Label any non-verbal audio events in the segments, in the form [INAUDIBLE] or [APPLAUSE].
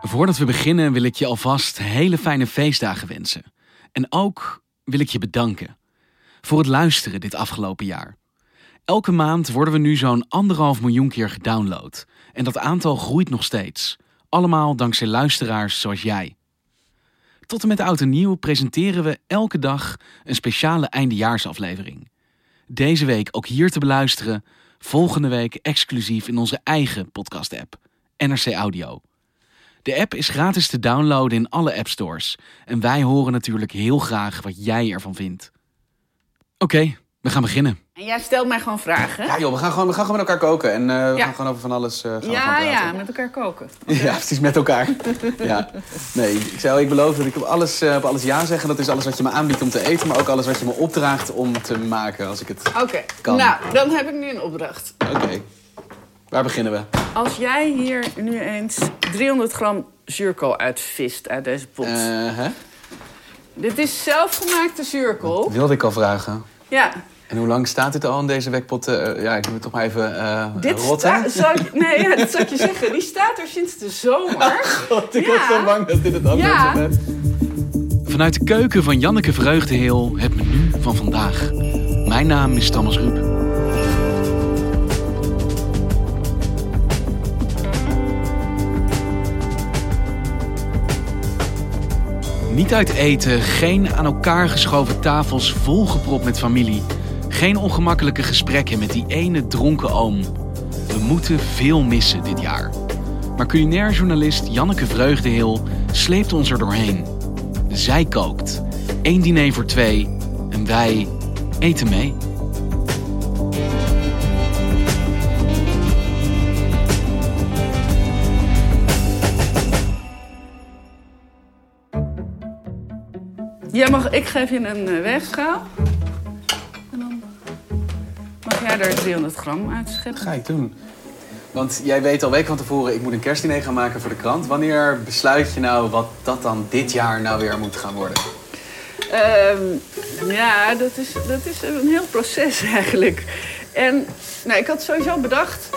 Voordat we beginnen wil ik je alvast hele fijne feestdagen wensen. En ook wil ik je bedanken voor het luisteren dit afgelopen jaar. Elke maand worden we nu zo'n anderhalf miljoen keer gedownload. En dat aantal groeit nog steeds. Allemaal dankzij luisteraars zoals jij. Tot en met oud en nieuw presenteren we elke dag een speciale eindejaarsaflevering. Deze week ook hier te beluisteren, volgende week exclusief in onze eigen podcast-app, NRC Audio. De app is gratis te downloaden in alle appstores en wij horen natuurlijk heel graag wat jij ervan vindt. Oké, we gaan beginnen. En jij stelt mij gewoon vragen. Ja joh, we gaan gewoon, we gaan gewoon met elkaar koken. En eh, we Ja. gaan gewoon over van alles eh gaan ja, ja, met elkaar koken. [LAUGHS] Ja, precies, met elkaar. ja. Nee, ik zei al, ik beloof dat ik op alles, eh, op alles ja zeg. En dat is alles wat je me aanbiedt om te eten, maar ook alles wat je me opdraagt om te maken als ik het... Oké, Kan. nou, dan heb ik nu een opdracht. Oké. Waar beginnen we? Als jij hier nu eens 300 gram zuurkool uitvist uit deze pot. Eh, hè? Dit is zelfgemaakte zuurkool. Wilde ik al vragen. Ja, En hoe lang staat dit al in deze wekpot? eh, ja, ik moet het toch maar even eh dit rotten. ik, nee, ja, dat zal ik je zeggen. Die staat er sinds de zomer. [LAUGHS] God, ik Ja. was zo bang dat dit het antwoord Ja. Vanuit de keuken van Janneke Vreugdeheel het menu van vandaag. Mijn naam is Thomas Ruip. Niet uit eten, geen aan elkaar geschoven tafels volgepropt met familie. Geen ongemakkelijke gesprekken met die ene dronken oom. We moeten veel missen dit jaar. Maar culinair journalist Janneke Vreugdeheel sleept ons er doorheen. Zij kookt. Eén diner voor twee. En wij eten mee. Jij mag, ik geef je een eh, weegschaal. En dan mag jij er 300 gram uitscheppen. Ga ik doen. Want jij weet al weken van tevoren, ik moet een kerstdiner gaan maken voor de krant. Wanneer besluit je nou wat dat dan dit jaar nou weer moet gaan worden? Ehm, ja, dat is, dat is een heel proces [LAUGHS] eigenlijk. En nou, ik had sowieso bedacht,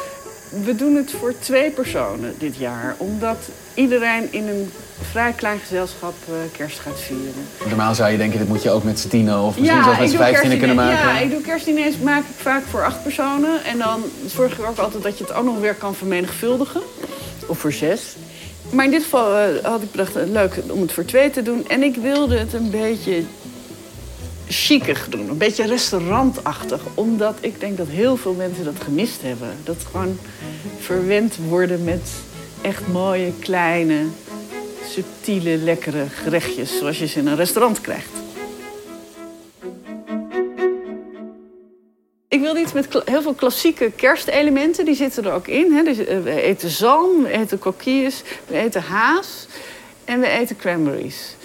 we doen het voor twee personen dit jaar. Omdat iedereen in een vrij klein gezelschap eh, kerst gaat vieren. Normaal zou je denken, dit moet je ook met z'n tienen of misschien zelfs met z'n vijftienen kunnen maken. Ja, ik doe kerstdiners maak ik vaak voor acht personen. En dan zorg ik ook altijd dat je het ook nog weer kan vermenigvuldigen. Of voor zes. Maar in dit geval eh, had ik bedacht, eh, leuk om het voor twee te doen. En ik wilde het een beetje chicig doen. Een beetje restaurantachtig. Omdat ik denk dat heel veel mensen dat gemist hebben. Dat gewoon verwend worden met echt mooie, kleine, subtiele, lekkere gerechtjes. Zoals je ze in een restaurant krijgt. Ik wilde iets met heel veel klassieke kerstelementen. Die zitten er ook in. Hè. Dus, eh, we eten zalm, we eten coquilles, we eten haas en we eten cranberries.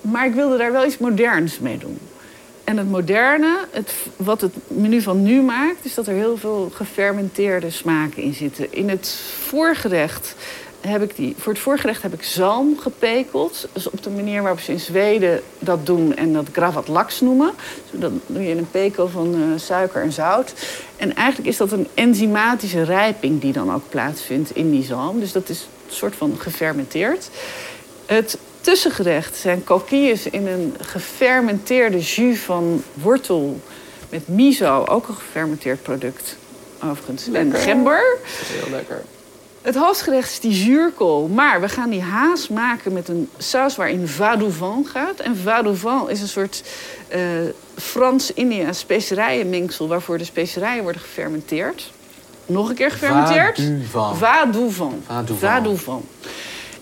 Maar ik wilde daar wel iets moderns mee doen. En het moderne, het, wat het menu van nu maakt, is dat er heel veel gefermenteerde smaken in zitten. In het voorgerecht heb ik die, voor het voorgerecht heb ik zalm gepekeld. Dus op de manier waarop ze in Zweden dat doen en dat gravat lax noemen. Dus dan doe je een pekel van eh, suiker en zout. En eigenlijk is dat een enzymatische rijping die dan ook plaatsvindt in die zalm. Dus dat is een soort van gefermenteerd. Het tussengerecht zijn coquilles in een gefermenteerde jus van wortel met miso, ook een gefermenteerd product overigens. En gember. Heel lekker. Het hoofdgerecht is die zuurkool, maar we gaan die haas maken met een saus waarin vadouvent gaat. En vadouvent is een soort eh, Frans-India specerijenmengsel waarvoor de specerijen worden gefermenteerd. Nog een keer gefermenteerd. Vaduvent. Vadouvent. Vaduvent. Vadouvent.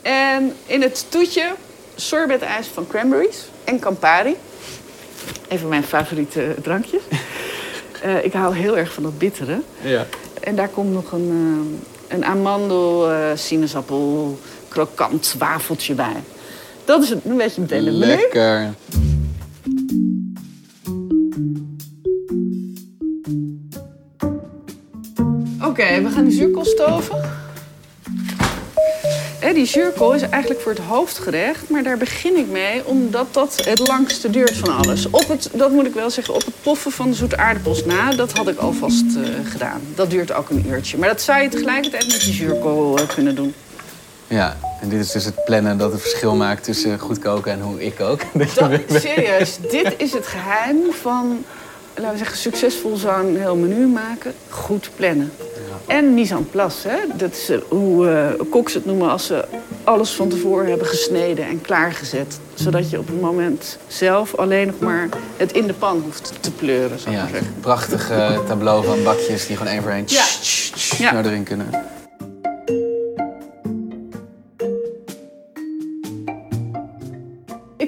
En in het toetje sorbetijs van cranberries en Campari. Een van mijn favoriete drankjes. [LAUGHS] Eh, ik hou heel erg van dat bittere. Ja. En daar komt nog een, een amandel, eh, sinaasappel, krokant wafeltje bij. Dat is het, een beetje meteen het menu. Lekker. Oké, we gaan die zuurkool stoven. Hè, die zuurkool is eigenlijk voor het hoofdgerecht, maar daar begin ik mee omdat dat het langste duurt van alles. Op het, dat moet ik wel zeggen, op het poffen van de zoete aardappels na, dat had ik alvast eh, gedaan. Dat duurt ook een uurtje. Maar dat zou je tegelijkertijd met die zuurkool eh, kunnen doen. Ja, en dit is dus het plannen dat het verschil maakt tussen goed koken en hoe ik kook. [LAUGHS] Dat, serieus, dit is het geheim van, laten we zeggen, succesvol zo'n heel menu maken. Goed plannen. En mise en place, hè? dat is eh, hoe eh, koks het noemen als ze alles van tevoren hebben gesneden en klaargezet. Zodat je op het moment zelf alleen nog maar het in de pan hoeft te pleuren, zou Ja, prachtig eh, tableau van bakjes die gewoon één voor één Ja. Ja. naar erin kunnen.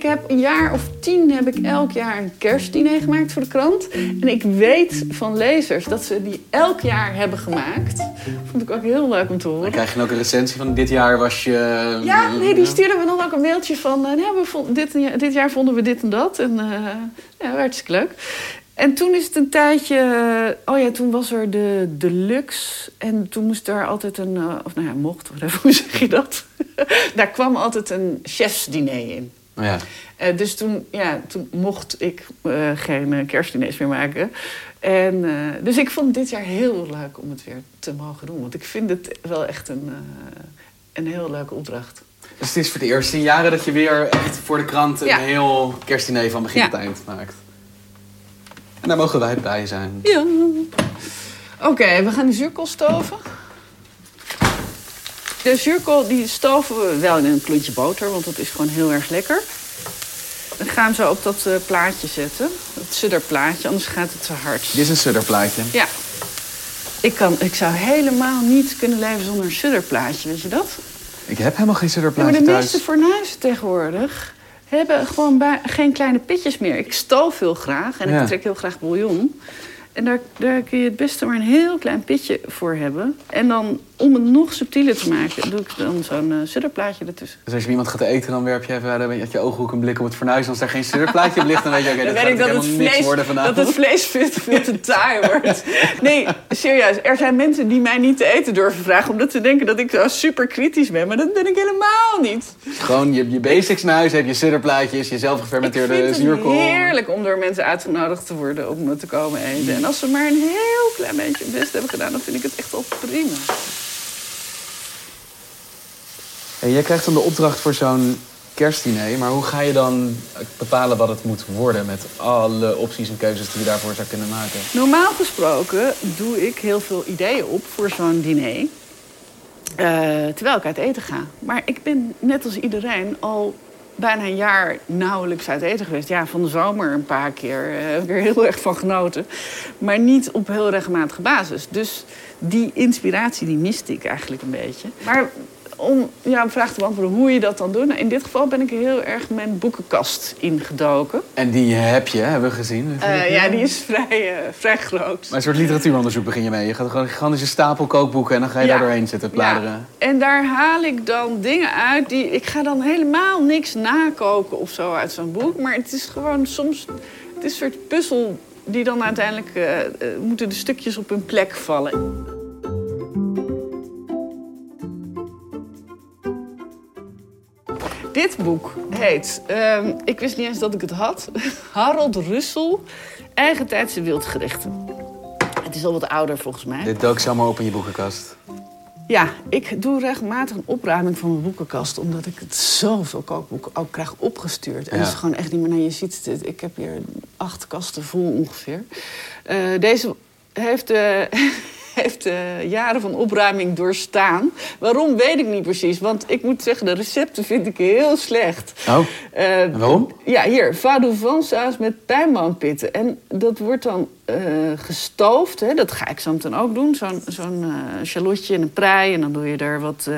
Heb een jaar of tien heb ik elk jaar een kerstdiner gemaakt voor de krant. En ik weet van lezers dat ze die elk jaar hebben gemaakt. Vond ik ook heel leuk om te horen. Dan krijg je ook een recensie van dit jaar was je... Ja, nee, die stuurden we dan ook een mailtje van... eh, nee, we vonden, dit, dit jaar vonden we dit en dat. En eh ja, hartstikke leuk. En toen is het een tijdje... Oh ja, toen was er de deluxe. En toen moest daar altijd een... eh, of nou ja, mocht, [LAUGHS] hoe zeg je dat? [LAUGHS] daar kwam altijd een chefsdiner in. Oh ja. Eh, dus toen, ja, toen mocht ik eh, geen eh, kerstdiners meer maken. En, dus ik vond dit jaar heel leuk om het weer te mogen doen. Want ik vind het wel echt een, een heel leuke opdracht. Dus het is voor de eerste jaren dat je weer echt voor de krant een Ja. heel kerstdiner van begin Ja. tot eind maakt. En daar mogen wij bij zijn. Ja. Oké, we gaan die zuurkool stoven. De zuurkool die stoven we wel in een klontje boter, want dat is gewoon heel erg lekker. Dan gaan we zo op dat eh, plaatje zetten. Dat sudderplaatje, anders gaat het te hard. Dit is een sudderplaatje. Ja. Ik, kan, ik zou helemaal niet kunnen leven zonder een sudderplaatje, weet je dat? Ik heb helemaal geen Ja, maar sudderplaatje de thuis. meeste fornuizen tegenwoordig hebben gewoon geen kleine pitjes meer. Ik stoof heel graag en Ja. ik trek heel graag bouillon. En daar, daar kun je het beste maar een heel klein pitje voor hebben. En dan, om het nog subtieler te maken, doe ik dan zo'n eh sudderplaatje ertussen. Dus als je iemand gaat eten, dan werp je even uit je, uit je ooghoek een blik op het fornuis. En als daar geen sudderplaatje op ligt, dan weet je, oké, dat gaat ik dat het, niks vlees, worden vanavond. dat het vlees veel, te- veel te taai wordt. Nee, serieus. Er zijn mensen die mij niet te eten durven vragen... omdat ze denken dat ik zo super kritisch ben. Maar dat ben ik helemaal niet. Gewoon je, je basics naar huis, heb je sudderplaatjes, je zelf Ik gefermenteerde vind het zuurkool. heerlijk om door mensen uitgenodigd te worden om me te komen eten. En als ze maar een heel klein beetje hun best hebben gedaan, dan vind ik het echt wel prima. Hey, jij krijgt dan de opdracht voor zo'n kerstdiner, maar hoe ga je dan bepalen wat het moet worden met alle opties en keuzes die je daarvoor zou kunnen maken? Normaal gesproken doe ik heel veel ideeën op voor zo'n diner. eh, terwijl ik uit eten ga. Maar ik ben net als iedereen al bijna een jaar nauwelijks uit eten geweest. Ja, van de zomer een paar keer. eh, heb ik er heel erg van genoten. Maar niet op heel regelmatige basis. Dus die inspiratie die miste ik eigenlijk een beetje. Maar om jouw vraag te beantwoorden hoe je dat dan doet... Nou, in dit geval ben ik heel erg mijn boekenkast ingedoken. En die heb je, hebben we gezien. Eh, ja, die is vrij, eh, vrij groot. Maar een soort literatuuronderzoek begin je mee. Je gaat gewoon een gigantische stapel kookboeken en dan ga je Ja. daar doorheen zitten bladeren. Ja. En daar haal ik dan dingen uit die. Ik ga dan helemaal niks nakoken of zo uit zo'n boek. Maar het is gewoon soms. Het is een soort puzzel die dan uiteindelijk. eh, moeten de stukjes op hun plek vallen. Dit boek heet. ehm, ik wist niet eens dat ik het had. [LAUGHS] Harold Russell. Eigentijdse wildgerechten. Het is al wat ouder volgens mij. Dit dook zomaar op in je boekenkast. Ja, ik doe regelmatig een opruiming van mijn boekenkast... omdat ik het zoveel kookboeken ook krijg opgestuurd. En Ja. is gewoon echt niet meer... Nou, je ziet ik heb hier acht kasten vol ongeveer. Eh, deze heeft, eh, [LAUGHS] heeft eh, jaren van opruiming doorstaan. Waarom, weet ik niet precies. Want ik moet zeggen, de recepten vind ik heel slecht. Oh, Eh, en waarom? ja, hier, vadouvan saus met pijnboompitten. En dat wordt dan eh, gestoofd. Hè? Dat ga ik zo meteen ook doen. Zo'n zo'n shallotje en een prei. En dan doe je er wat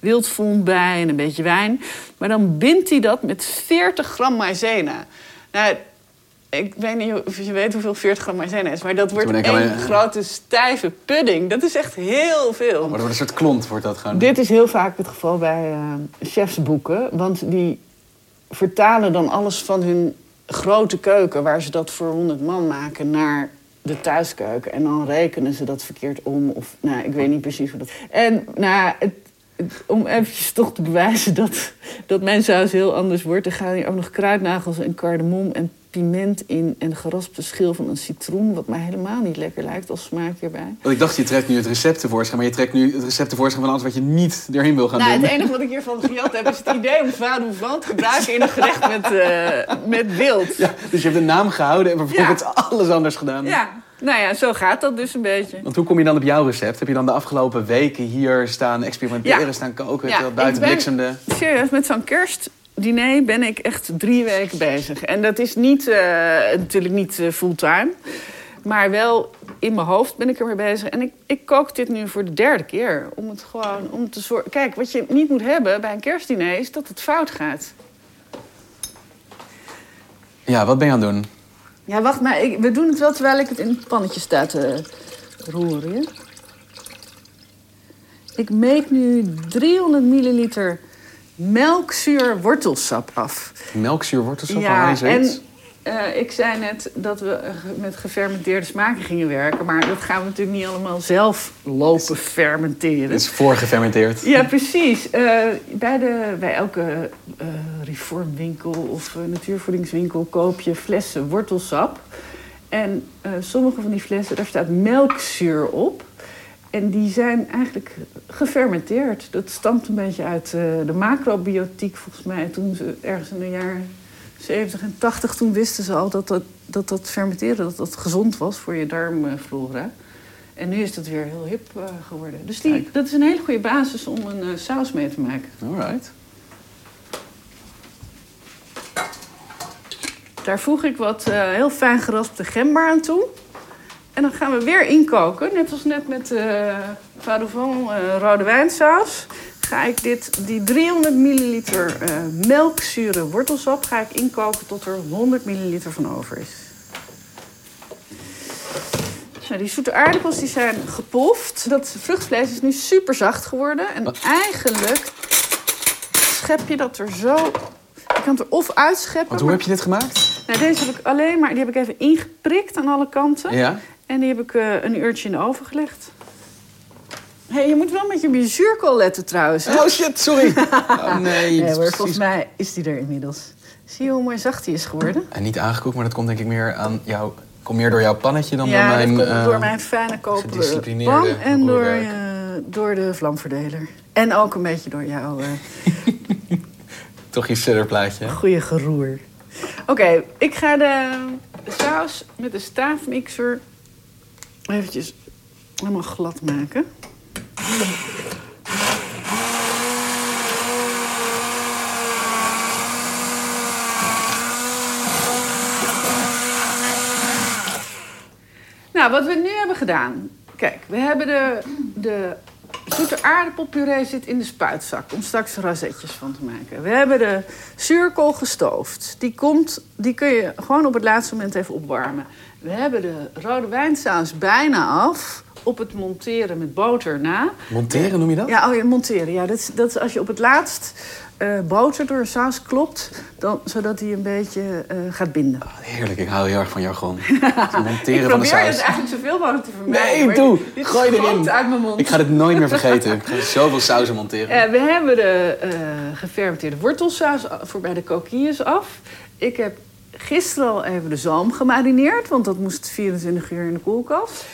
wildfond bij en een beetje wijn. Maar dan bindt hij dat met 40 gram maïzena. Nou, Ik weet niet of je weet hoeveel 40 gram maïzena is, maar dat wordt één aan grote stijve pudding. Dat is echt heel veel. Maar dat wordt een soort klont, wordt dat gewoon. Dit is heel vaak het geval bij eh, chefsboeken, want die vertalen dan alles van hun grote keuken, waar ze dat voor 100 man maken, naar de thuiskeuken. En dan rekenen ze dat verkeerd om. Of, nou, ik weet niet precies hoe dat. En nou, het, om eventjes toch te bewijzen dat, dat mijn saus heel anders wordt, er gaan hier ook nog kruidnagels en cardamom en piment in en geraspte schil van een citroen, wat mij helemaal niet lekker lijkt als smaak hierbij. Want ik dacht, je trekt nu het recept tevoorschijn, maar je trekt nu het recept tevoorschijn van alles wat je niet erin wil gaan Nou, doen. het enige wat ik hiervan gejat heb is het idee om vader van te gebruiken in een gerecht met, eh, met wild. Ja, dus je hebt de naam gehouden en vervolgens alles anders gedaan. Ja, nou ja, zo gaat dat dus een beetje. Want hoe kom je dan op jouw recept? Heb je dan de afgelopen weken hier staan experimenteren, Ja. staan koken, Ja, buiten bliksemde? Serieus, met zo'n kerstdiner ben ik echt drie weken bezig. En dat is niet, eh, natuurlijk niet eh, fulltime. Maar wel in mijn hoofd ben ik ermee bezig. En ik, ik kook dit nu voor de derde keer. Om het gewoon om te zorgen. Kijk, wat je niet moet hebben bij een kerstdiner is dat het fout gaat. Ja, wat ben je aan het doen? Ja, wacht maar. Ik, we doen het wel terwijl ik het in het pannetje sta te roeren. Ik meet nu 300 milliliter melkzuur wortelsap af. Melkzuur, wortelsap, ja, en eh, ik zei net dat we met gefermenteerde smaken gingen werken. Maar dat gaan we natuurlijk niet allemaal zelf lopen fermenteren. Het is voorgefermenteerd. Ja, precies. Eh, bij, de, bij elke eh, reformwinkel of natuurvoedingswinkel koop je flessen wortelsap. En sommige van die flessen, daar staat melkzuur op. En die zijn eigenlijk gefermenteerd. Dat stamt een beetje uit eh, de macrobiotiek volgens mij. Toen ze ergens in de jaren 70 en 80, toen wisten ze al dat dat, dat, dat fermenteren dat dat gezond was voor je darmflora. En nu is dat weer heel hip eh, geworden. Dus die, Kijk. dat is een hele goede basis om een eh, saus mee te maken. Alright. Daar voeg ik wat heel fijn geraspte gember aan toe. En dan gaan we weer inkoken. Net als net met uh, Vadovan eh, rode wijnsaus. Ga ik dit, die 300 milliliter eh, melkzure wortelsap ga ik inkoken tot er 100 milliliter van over is. Zo, die zoete aardappels die zijn gepoft. Dat vruchtvlees is nu super zacht geworden. En eigenlijk schep je dat er zo... Je kan het er of uitscheppen... Want hoe maar- heb je dit gemaakt? nou, deze heb ik alleen maar, die heb ik even ingeprikt aan alle kanten. Ja? En die heb ik eh, een uurtje in de oven gelegd. hey, je moet wel met je zuurkool letten trouwens. hè? Oh shit, sorry. [LAUGHS] Oh, nee, Nee hoor, volgens mij is die er inmiddels. Zie je hoe mooi zacht die is geworden? En niet aangekoekt, maar dat komt denk ik meer aan jou. Komt meer door jouw pannetje dan ja, door mijn. dat komt door mijn fijne koperen gedisciplineerde pan en door, eh, door de vlamverdeler. En ook een beetje door jouw eh, [LAUGHS] Toch je sudderplaatje. hè? goede geroer. Oké, ik ga de saus met de staafmixer eventjes helemaal glad maken. Nou, wat we nu hebben gedaan. Kijk, we hebben de, de zoete aardappelpuree zit in de spuitzak om straks rozetjes van te maken. We hebben de zuurkool gestoofd. Die, komt, die kun je gewoon op het laatste moment even opwarmen. We hebben de rode wijnsaus bijna af. Op het monteren met boter na. Monteren noem je dat? Ja, oh ja, monteren. Ja, dat, is, dat is als je op het laatst eh, boter door saus klopt, dan, zodat hij een beetje eh, gaat binden. Heerlijk, ik hou heel erg van jargon. [LAUGHS] Het monteren ik van de probeer het saus. eigenlijk zoveel mogelijk te vermijden. Nee, doe. Dit Gooi erin. uit mijn mond. Ik ga dit nooit meer vergeten. Ik ga zoveel sauzen monteren. Eh, we hebben de eh, gefermenteerde wortelsaus voor bij de coquilles af. Ik heb gisteren al even de zalm gemarineerd, want dat moest 24 uur in de koelkast.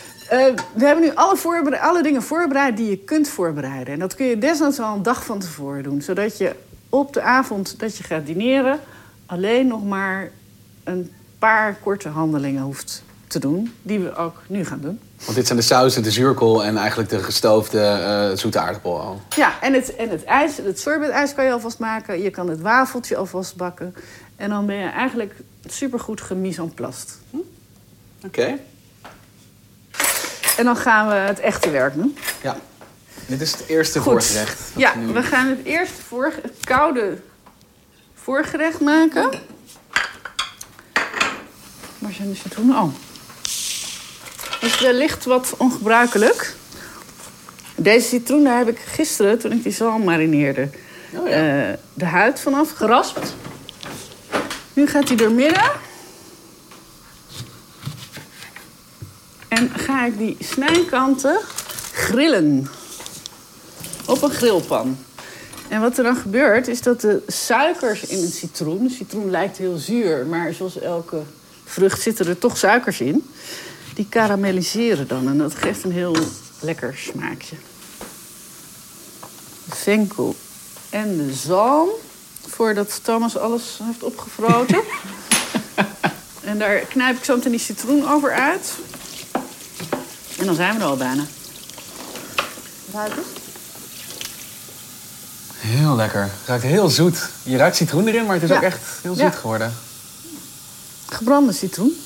We hebben nu alle, alle dingen voorbereid die je kunt voorbereiden. En dat kun je desnoods al een dag van tevoren doen. Zodat je op de avond dat je gaat dineren... alleen nog maar een paar korte handelingen hoeft te doen. Die we ook nu gaan doen. Want dit zijn de sauzen, de zuurkool en eigenlijk de gestoofde eh, zoete aardappel al. Ja, en het, en het ijs, het sorbetijs kan je alvast maken. Je kan het wafeltje alvast bakken. En dan ben je eigenlijk supergoed gemise en plast. Oké. En dan gaan we het echte werk doen. Ja. Dit is het eerste Goed. voorgerecht. Ja, nu- we gaan het eerst voor, het koude voorgerecht maken. Waar zijn de citroenen? Oh. Dat is wellicht wat ongebruikelijk. Deze citroen daar heb ik gisteren, toen ik die zalm marineerde, Oh ja. eh, de huid vanaf geraspt. Nu gaat hij door midden. En ga ik die snijkanten grillen. Op een grillpan. En wat er dan gebeurt, is dat de suikers in het citroen... De citroen lijkt heel zuur, maar zoals elke vrucht zitten er toch suikers in. Die karamelliseren dan en dat geeft een heel lekker smaakje. De venkel en de zalm, voordat Thomas alles heeft opgevroten. [LAUGHS] en daar knijp ik zo meteen die citroen over uit. En dan zijn we er al bijna. Ruikt het? Heel lekker. Het ruikt heel zoet. Je ruikt citroen erin, maar het is Ja. ook echt heel zoet Ja. geworden. Gebrande citroen.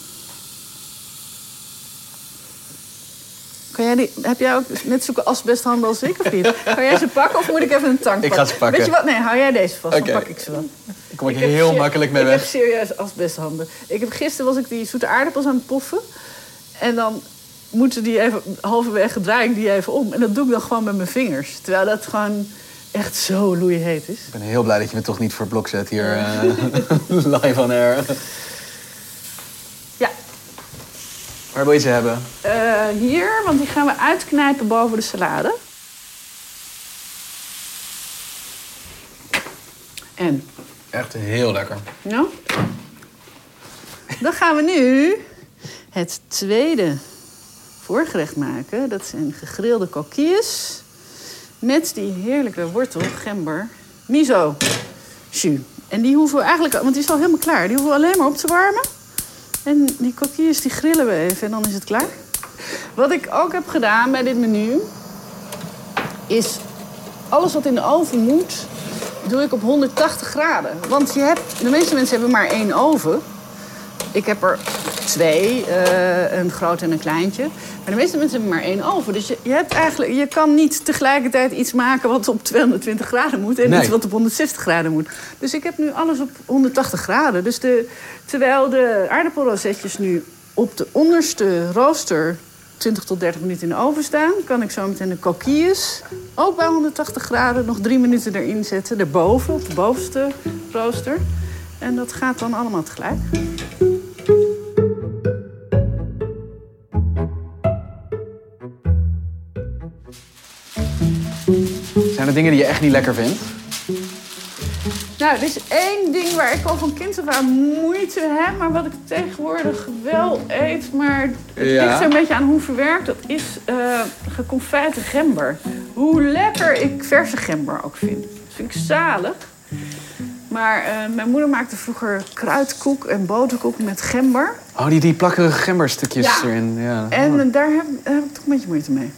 Kan jij die, heb jij ook net zulke asbesthanden als ik of niet? [LAUGHS] Kan jij ze pakken of moet ik even een tang Ik ga ze pakken. Weet je wat? Nee, hou jij deze vast, dan pak ik ze wel. Ik kom Ik heel makkelijk mee ik weg. heb serieus asbesthanden. Ik heb, gisteren was ik die zoete aardappels aan het poffen. En dan moeten die even, halverwege draai ik die even om. En dat doe ik dan gewoon met mijn vingers. Terwijl dat gewoon echt zo loeiheet is. Ik ben heel blij dat je me toch niet voor blok zet hier eh, [LAUGHS] live on air. Ja, Waar wil je ze hebben? eh, hier, want die gaan we uitknijpen boven de salade. En Echt heel lekker. Nou, dan gaan we nu het tweede voorgerecht maken. Dat zijn gegrilde kokkies met die heerlijke wortel, gember, miso jus. En die hoeven we eigenlijk, want die is al helemaal klaar. Die hoeven we alleen maar op te warmen. En die kokkies die grillen we even en dan is het klaar. Wat ik ook heb gedaan bij dit menu is alles wat in de oven moet, doe ik op 180 graden. Want je hebt, de meeste mensen hebben maar één oven. Ik heb er twee, eh, een groot en een kleintje. Maar de meeste mensen hebben maar één oven. Dus je, je, hebt eigenlijk, je kan niet tegelijkertijd iets maken wat op 220 graden moet... en Nee. iets wat op 160 graden moet. Dus ik heb nu alles op 180 graden. Dus de, terwijl de aardappelrozetjes nu op de onderste rooster 20 tot 30 minuten in de oven staan... kan ik zo meteen de coquilles ook bij 180 graden nog drie minuten erin zetten. Daarboven, op de bovenste rooster. En dat gaat dan allemaal tegelijk. Dingen die je echt niet lekker vindt? Nou, er is één ding waar ik al van kind af aan moeite heb... maar wat ik tegenwoordig wel eet, maar het Ja. ligt er een beetje aan hoe verwerkt. Dat is geconfijte gember. Hoe lekker ik verse gember ook vind. Dat vind ik zalig. Maar eh, mijn moeder maakte vroeger kruidkoek en boterkoek met gember. Oh, die, die plakkerige gemberstukjes Ja. erin. Ja. En eh, daar heb, heb ik toch een beetje moeite mee.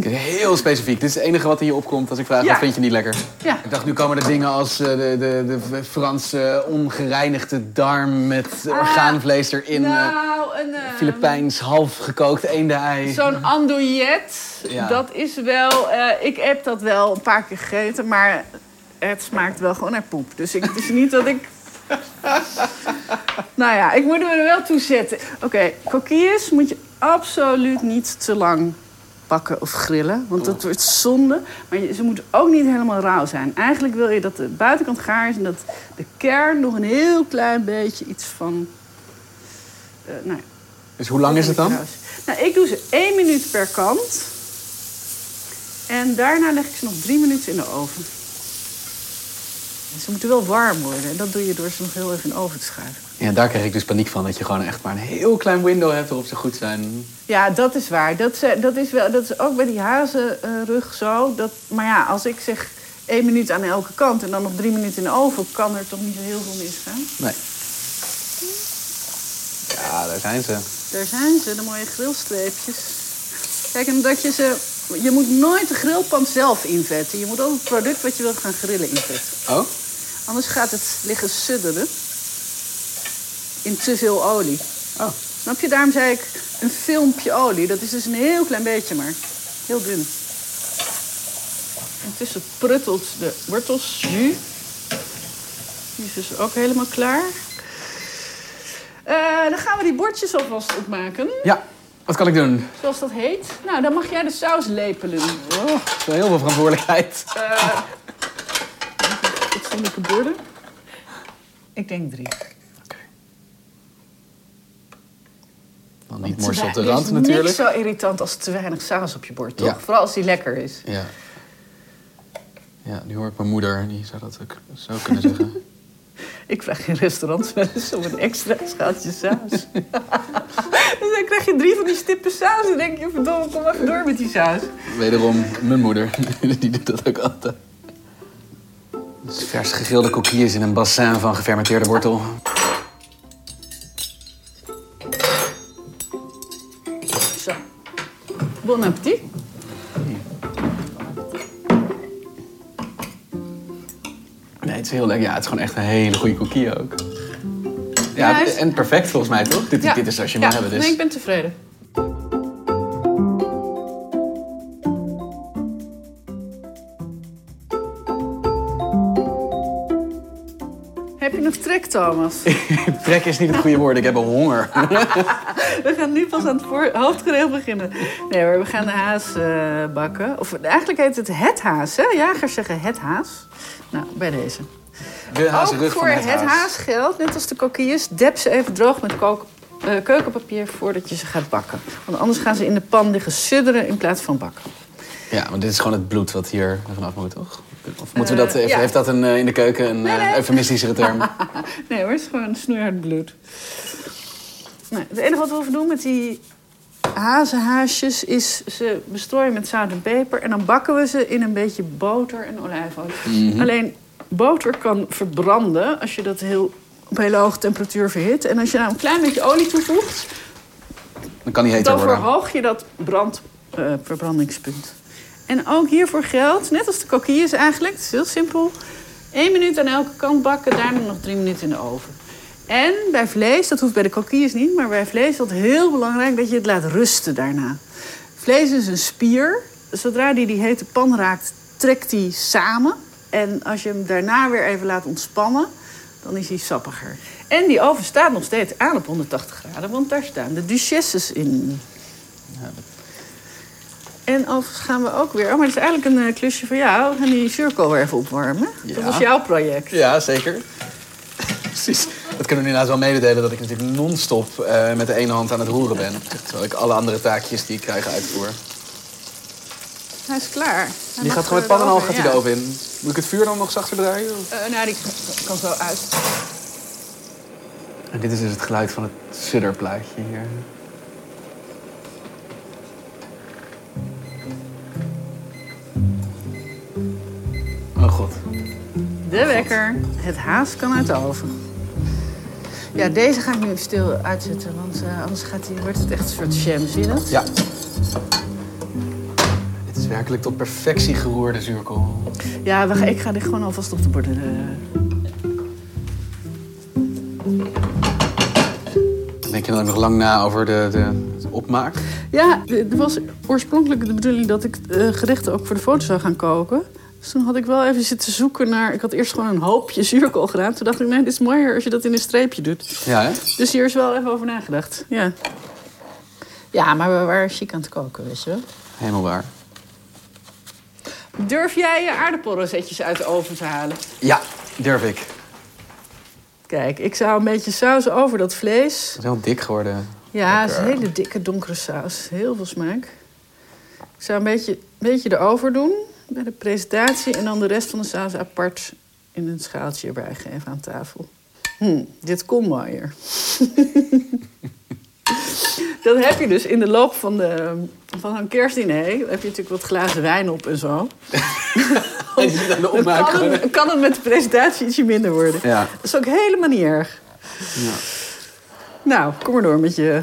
[LAUGHS] Heel specifiek. Dit is het enige wat je opkomt als ik vraag Ja. wat vind je niet lekker. Ja. Ik dacht, nu komen er dingen als eh, de, de, de Franse ongereinigde darm met Ah, orgaanvlees erin. eh, nou, een... eh, Filipijns half gekookt eendei. Zo'n andouillet, Ja. dat is wel... eh, ik heb dat wel een paar keer gegeten, maar het smaakt wel gewoon naar poep. Dus ik, het is niet dat ik... [LAUGHS] nou ja, ik moet er wel toe zetten. Oké, coquilles moet je absoluut niet te lang bakken of grillen. Want dat wordt zonde. Maar ze moeten ook niet helemaal rauw zijn. Eigenlijk wil je dat de buitenkant gaar is... en dat de kern nog een heel klein beetje iets van... eh, nou ja, Dus hoe lang is het dan? nou, ik doe ze één minuut per kant. En daarna leg ik ze nog drie minuten in de oven. Ze moeten wel warm worden. En dat doe je door ze nog heel even in de oven te schuiven. Ja, daar krijg ik dus paniek van. Dat je gewoon echt maar een heel klein window hebt waarop ze goed zijn. Ja, dat is waar. Dat, ze- dat, is, wel, dat is ook bij die hazenrug zo. Dat, maar ja, als ik zeg één minuut aan elke kant... en dan nog drie minuten in de oven... kan er toch niet zo heel veel misgaan. Nee. Ja, daar zijn ze. Daar zijn ze, de mooie grillstreepjes. Kijk, en dat je ze... Je moet nooit de grillpan zelf invetten. Je moet ook het product wat je wilt gaan grillen invetten. Oh? Anders gaat het liggen sudderen. In te veel olie. Oh. Snap je? Daarom zei ik een filmpje olie. Dat is dus een heel klein beetje maar. Heel dun. Intussen pruttelt de wortels nu. Die is dus ook helemaal klaar. Eh, dan gaan we die bordjes alvast opmaken. Ja, wat kan ik doen? Zoals dat heet. Nou, dan mag jij de saus lepelen. Oh, dat is wel heel veel verantwoordelijkheid. Uh, fatsoenlijke borden. Ik denk drie. Dan niet Te morsel op de rand Er is natuurlijk. niks zo irritant als te weinig saus op je bord, toch? Ja. Vooral als die lekker is. Ja. Ja, nu hoor ik mijn moeder, die zou dat ook zo kunnen zeggen. [LAUGHS] [LAUGHS] Ik vraag in restaurants wel eens om een extra schaaltje saus. [LAUGHS] dus dan krijg je drie van die stippen saus. En dan denk je, verdomme, kom even door met die saus. Wederom mijn moeder, [LAUGHS] die doet dat ook altijd. Dus vers gegrilde coquilles in een bassin van gefermenteerde wortel. Zo. Bon appetit. Het is heel lekker. Ja, het is gewoon echt een hele goede coquille ook. Ja, en perfect volgens mij, toch? Dit, dit is zoals je ja. mag hebben. Dus. Nee, ik ben tevreden. Heb je nog trek, Thomas? [LAUGHS] Trek is niet het goede woord, ik heb honger. [LAUGHS] We gaan nu pas aan het voor- beginnen. Nee hoor, we gaan de haas eh, bakken. Of eigenlijk heet het het haas, hè? Jagers zeggen het haas. Bij deze. De Ook voor het, het haas. haas geldt, net als de coquilles, dep ze even droog met kook- eh, keukenpapier voordat je ze gaat bakken. Want anders gaan ze in de pan liggen sudderen in plaats van bakken. Ja, maar dit is gewoon het bloed wat hier vanaf moet, toch? Of moeten we dat even, ja. heeft dat een, eh, in de keuken een Nee, eh, nee. eufemistischere term? [LAUGHS] Nee hoor, het is gewoon snoeihard bloed. Nou, het enige wat we hoeven doen met die hazenhaasjes is ze bestrooien met zout en peper. En dan bakken we ze in een beetje boter en olijfolie. Alleen boter kan verbranden als je dat heel, op hele hoge temperatuur verhit. En als je nou een klein beetje olie toevoegt, Dan kan die heter dan verhoog je dat brand, eh, verbrandingspunt. En ook hiervoor geldt, net als de coquilles eigenlijk, het is heel simpel. Eén minuut aan elke kant bakken, daarna nog drie minuten in de oven. En bij vlees, dat hoeft bij de coquilles niet, maar bij vlees is het heel belangrijk dat je het laat rusten daarna. Vlees is een spier. Zodra die die hete pan raakt, trekt die samen. En als je hem daarna weer even laat ontspannen, dan is hij sappiger. En die oven staat nog steeds aan op 180 graden, want daar staan de duchesses in. En overigens gaan we ook weer... Oh, maar het is eigenlijk een eh, klusje voor jou. We gaan die cirkel weer even opwarmen. Dat was jouw project. Ja, zeker. Precies. Dat kunnen we inderdaad wel mededelen dat ik natuurlijk non-stop eh, met de ene hand aan het roeren ben. Terwijl ik alle andere taakjes die ik krijg uitvoer. Hij is klaar. Hij Die gaat gewoon met pan en al gaat hij ja. de oven in. Moet ik het vuur dan nog zachter draaien? Eh, nou, die kan zo uit. En dit is dus het geluid van het sudderplaatje hier. Oh god. De wekker. Het haas kan uit de oven. Ja, deze ga ik nu stil uitzetten, want eh, anders gaat die, wordt het echt een soort jam, zie je dat? Ja. Werkelijk tot perfectie geroerde zuurkool. Ja, we ik ga dit gewoon alvast op de borden. eh. Denk je dan ook nog lang na over de, de, de opmaak? Ja, het was oorspronkelijk de bedoeling dat ik eh, gerechten ook voor de foto zou gaan koken. Dus toen had ik wel even zitten zoeken naar... Ik had eerst gewoon een hoopje zuurkool gedaan. Toen dacht ik, nee, dit is mooier als je dat in een streepje doet. Ja, hè? Dus hier is wel even over nagedacht. Ja, ja maar we waren chic aan het koken, weet je wel. Helemaal waar. Durf jij je aardappelrozetjes uit de oven te halen? Ja, durf ik. Kijk, ik zou een beetje saus over dat vlees. Het is heel dik geworden. Ja, het is een hele dikke donkere saus. Heel veel smaak. Ik zou een beetje, beetje erover doen bij de presentatie. En dan de rest van de saus apart in een schaaltje erbij geven aan tafel. Hm, dit kon mooier. [LAUGHS] [LAUGHS] Dat heb je dus in de loop van, de, van een kerstdiner. Dan heb je natuurlijk wat glazen wijn op en zo. [LAUGHS] De Dan kan het, kan het met de presentatie ietsje minder worden. Ja. Dat is ook helemaal niet erg. ja. Nou, kom maar door met je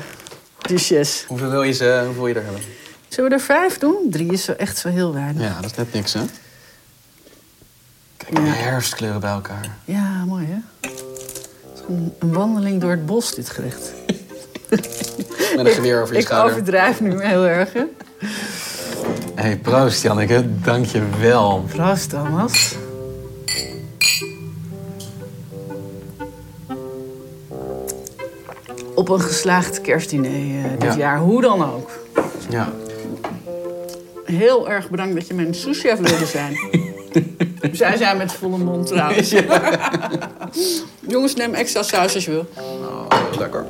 duchesse. Hoeveel wil je ze, hoeveel je er hebben? Zullen we er vijf doen? Drie is zo echt zo heel weinig. Ja, dat is net niks, hè? Kijk, Ja. herfstkleuren bij elkaar. Ja, mooi hè? Een, een wandeling door het bos, dit gerecht. Met een geweer over je ik schouder. overdrijf nu heel erg, hè? Hé, hey, proost Janneke. Dank je wel. Proost, Thomas. op een geslaagd kerstdiner eh, dit Ja. jaar. Hoe dan ook. Ja. Heel erg bedankt dat je mijn souschef wilde zijn. [LAUGHS] Zij zijn met volle mond trouwens. [LAUGHS] Jongens, neem extra saus als je wil. Oh, lekker.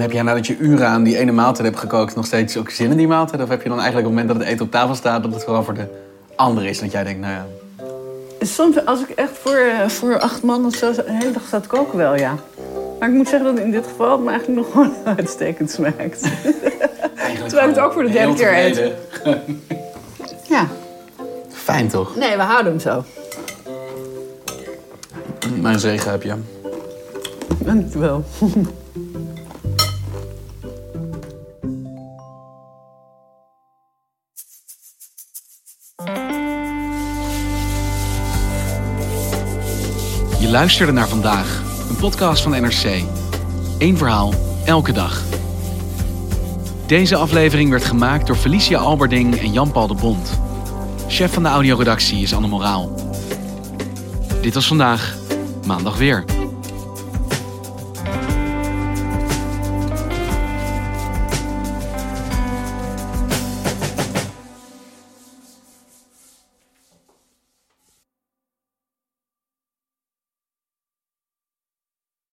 En heb jij nadat je uren aan die ene maaltijd hebt gekookt nog steeds ook zin in die maaltijd? Of heb je dan eigenlijk op het moment dat het eten op tafel staat, dat het gewoon voor de ander is? Dat jij denkt, nou ja, Soms, als ik echt voor, eh, voor acht man of zo een hele dag staat koken, wel ja. Maar ik moet zeggen dat in dit geval het me eigenlijk nog gewoon [LAUGHS] uitstekend smaakt. Terwijl ik het ook voor de derde keer eet. Ja, Fijn toch? nee, we houden hem zo. Mijn zegen heb je. Dankjewel. Je [LAUGHS] luisterde naar vandaag, een podcast van NRC. Eén verhaal, elke dag. Deze aflevering werd gemaakt door Felicia Alberding en Jan-Paul de Bond. Chef van de audioredactie is Anne Moraal. Dit was vandaag, maandag weer.